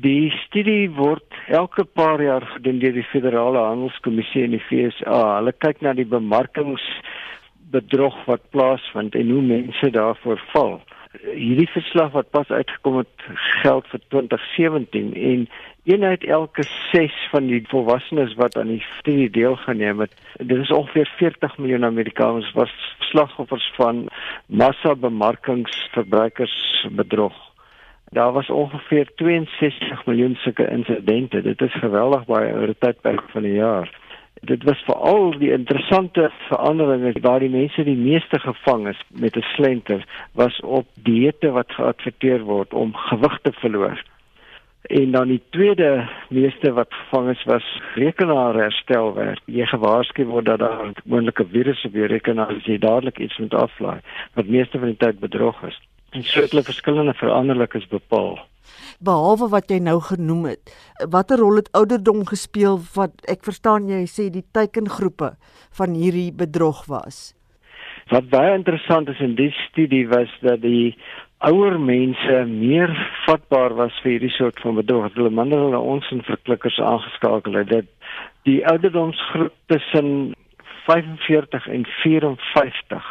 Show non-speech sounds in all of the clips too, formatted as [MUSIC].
Die studie word elke paar jaar gedoen deur die Federale Handelskommissie in die FSA. Hulle kyk na die bemarkingsbedrog wat plaasvind en hoe mense daarvoor val. Hierdie verslag wat pas uitgekom het, geld vir 2017 en een uit elke 6 van die volwassenes wat aan die studie deelgeneem het, dit is ongeveer 40 miljoen Amerikaners was slagoffers van massa bemarkingsverbruikersbedrog. Daar was ongeveer 62 miljoen sulke insidente. Dit is geweldig baie oor 'n tydperk van 'n jaar. Dit was veral die interessante veranderinge waar die mense die meeste gevang is met 'n slenter was op dieete wat geadverteer word om gewig te verloor. En dan die tweede meeste wat gevang is was rekenaarsherstelwerk. Jy gewaarsku word dat daar moontlike virusse op jou rekenaar is, jy dadelik iets moet aflaai wat meeste van die tyd bedrog is. En so het hulle verskillende veranderlikes bepaal. Behalwe wat jy nou genoem het, watter rol het ouderdom gespeel wat ek verstaan jy sê die teikengroepe van hierdie bedrog was? Wat baie interessant is in die studie was dat die ouer mense meer vatbaar was vir hierdie soort van bedrog. Hulle minder hulle ons en verklikkers aangeskakel het. Dit die ouderdomsgroep tussen 45 en 54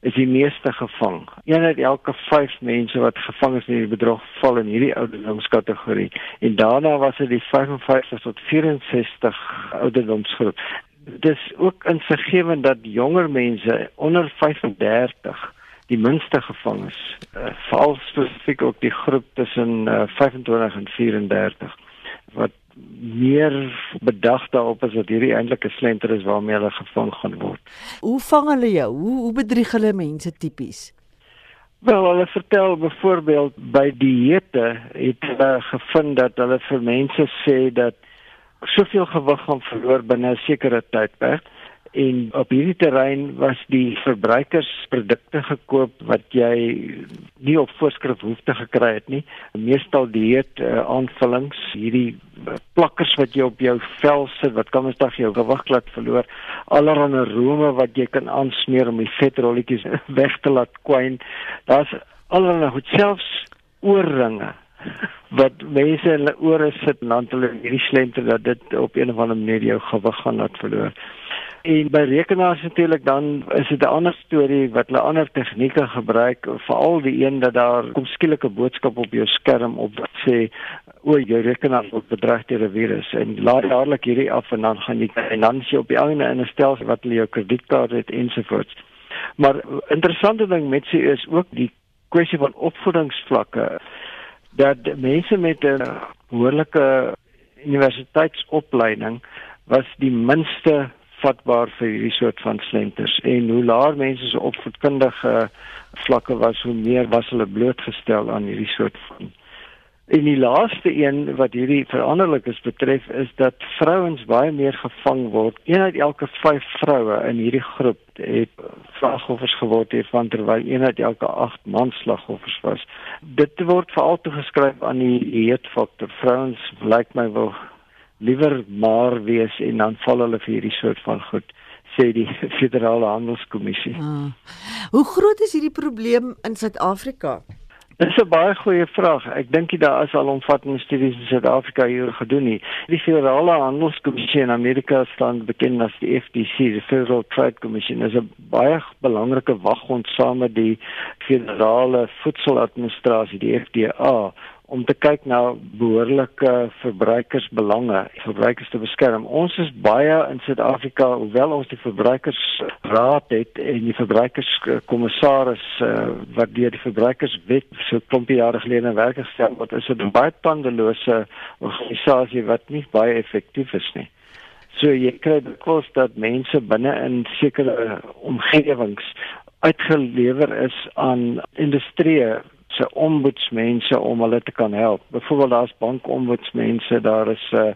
is die meeste gevang. Een uit elke 5 mense wat gevang is in hierdie bedrog val in hierdie ouderdomskategorie en daarna was dit die 55 tot 64 ouderdomsgroep. Dit is ook insiggewend dat jonger mense onder 35 die minste gevang is. Uh, Veral spesifiek ook die groep tussen uh, 25 en 34 wat meer bedag daarop as dat hierdie eintlik 'n slenter is waarmee hulle gevang gaan word. Hoe vang hulle jou? Hoe hoe bedrieg hulle mense tipies? Wel, hulle vertel byvoorbeeld by dieete het hulle gevind dat hulle vir mense sê dat soveel gewig gaan verloor binne 'n sekere tydperk en op hierdie terrein was die verbruikersprodukte gekoop wat jy nie op voorskrif hoef te gekry het nie. Meestal dieet uh, aanvullings hierdie uh, plakkers wat jy op jou vel sit wat kan mens dag jou gewig laat verloor. Allerlei rome wat jy kan aansmeer om die vetrolletjies [LAUGHS] weg te laat kwyn. Daar's allerlei goed selfs oorringe [LAUGHS] wat mense in hulle ore sit en dan hulle hierdie slenter dat dit op een of ander manier jou gewig gaan laat verloor En by rekenaars natuurlik dan is dit 'n ander storie wat hulle ander tegnieke gebruik, veral die een dat daar kom skielike boodskap op jou skerm op wat sê o, jou rekenaar word bedreig deur 'n virus en laat dadelik hierdie af en dan gaan jy en dan sien jy op die einde in 'n stelsel wat hulle jou kredietkaart het ensovoorts. Maar interessante ding met sy is ook die kwessie van opvoedingsvlakke dat mense met 'n behoorlike universiteitsopleiding was die minste vatbaar vir hierdie soort van slenters en hoe laer mense se opvoedkundige vlakke was hoe meer was hulle blootgestel aan hierdie soort van En die laaste een wat hierdie veranderlikes betref is dat vrouens baie meer gevang word. Een uit elke 5 vroue in hierdie groep het slagoffers geword hiervan terwyl een uit elke 8 manslagoffers was. Dit word veral toegeskryf aan die heetfaktor. Vrouens lyk my wel liewer maar wees en dan val hulle vir hierdie soort van goed sê die [LAUGHS] federale handelskommissie. Ah. Hoe groot is hierdie probleem in Suid-Afrika? Dis 'n baie goeie vraag. Ek dink dit daar is al omvattende studies in Suid-Afrika hier gedoen nie. Die federale handelskommissie in Amerika staan bekend as die FTC, die Federal Trade Commission, is 'n baie belangrike waghond saam met die federale voedseladministrasie, die FDA om te kyk na behoorlike verbruikersbelange, verbruikers te beskerm. Ons is baie in Suid-Afrika, hoewel ons die verbruikersraad het en die verbruikerskommissaris uh, wat deur die verbruikerswet so klompie jare gelede in werk gestel word, is dit 'n baie tandelose organisasie wat nie baie effektief is nie. So jy kry die kos dat mense binne in sekere omgewings uitgelewer is aan industrie se ombudsmense om hulle te kan help. Byvoorbeeld daar's bankombudsmense, daar is 'n uh, eh,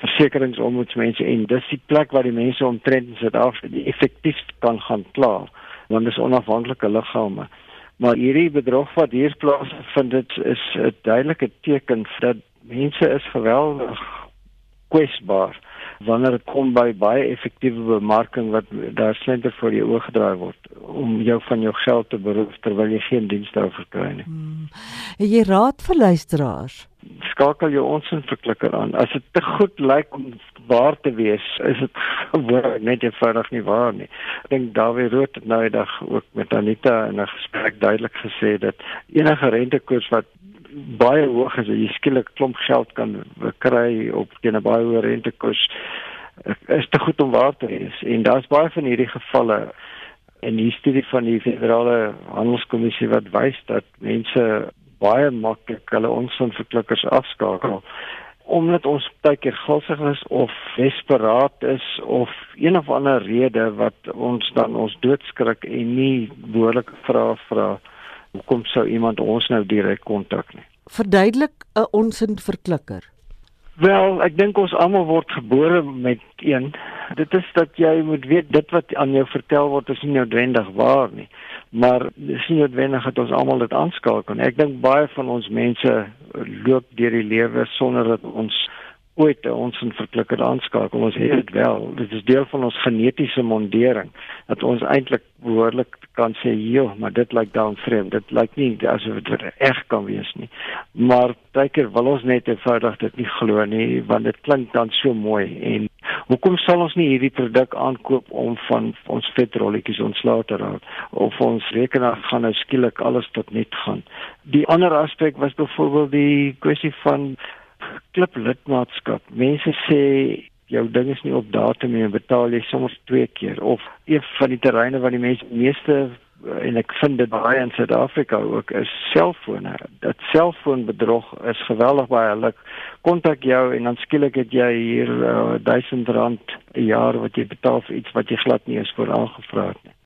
versekeringsombudsmense en dis die plek waar die mense omtrent in Suid-Afrika effektief kan gaan kla, want dis onafhanklike liggame. Maar hierdie bedrog wat hier plaasvind, dit is 'n duidelike teken dat mense is geweldig kwesbaar wanneer dit kom by baie effektiewe bemarking wat daar slenter voor jou oë gedraai word om jou van jou geld te beroof terwyl jy geen dienste daarvoor kry nie. Hmm. Jy raad vir luisteraars skakel jou ons verklikker aan. As dit te goed lyk om waar te wees, is dit gewoon net eenvoudig nie waar nie. Ek dink Dawie Rood het nou eendag ook met Anita in 'n gesprek duidelik gesê dat enige rentekoers wat baie hoog is, jy skielik klomp geld kan kry op teen 'n baie hoë rentekoers is te goed om waar te wees. En daar's baie van hierdie gevalle en hier studie van die federale handelskommissie wat wys dat mense baie maklik hulle onsin verklikkers afskakel omdat ons baie keer gulsig is of desperaat is of een of ander rede wat ons dan ons doodskrik en nie behoorlik vra vra hoekom sou iemand ons nou direk kontak nie? Verduidelik 'n onsin verklikker. Wel ek dink ons almal word gebore met een. Dit is dat jy moet weet dit wat aan jou vertel word is nie noodwendig waar nie. Maar dis nie noodwendig dat ons almal dit aanskakel nie. Ek dink baie van ons mense loop deur die lewe sonder dat ons ooit ons in verklikker aanskakel. Ons het dit wel. Dit is deel van ons genetiese mondering dat ons eintlik behoorlik kan sê, "Jo, maar dit lyk dan vreemd. Dit lyk nie asof dit reg kan wees nie." Maar baie keer wil ons net eenvoudig dit nie glo nie, want dit klink dan so mooi en Hoekom sal ons nie hierdie produk aankoop om van ons vetrolletjies ontslae te raak of ons rekenaar gaan nou skielik alles tot net gaan. Die ander aspek was byvoorbeeld die kwessie van klip lidmaatskap. Mense sê jou ding is nie op datum nie en betaal jy soms twee keer of een van die terreine waar die mense meeste en ek vind dit baie in Suid-Afrika ook is selfone. Dat selfoonbedrog is geweldig baie. Hulle kontak jou en dan skielik het jy hier uh, 1000 rand 'n jaar wat jy betaal vir iets wat jy glad nie eens voor aangevra het nie.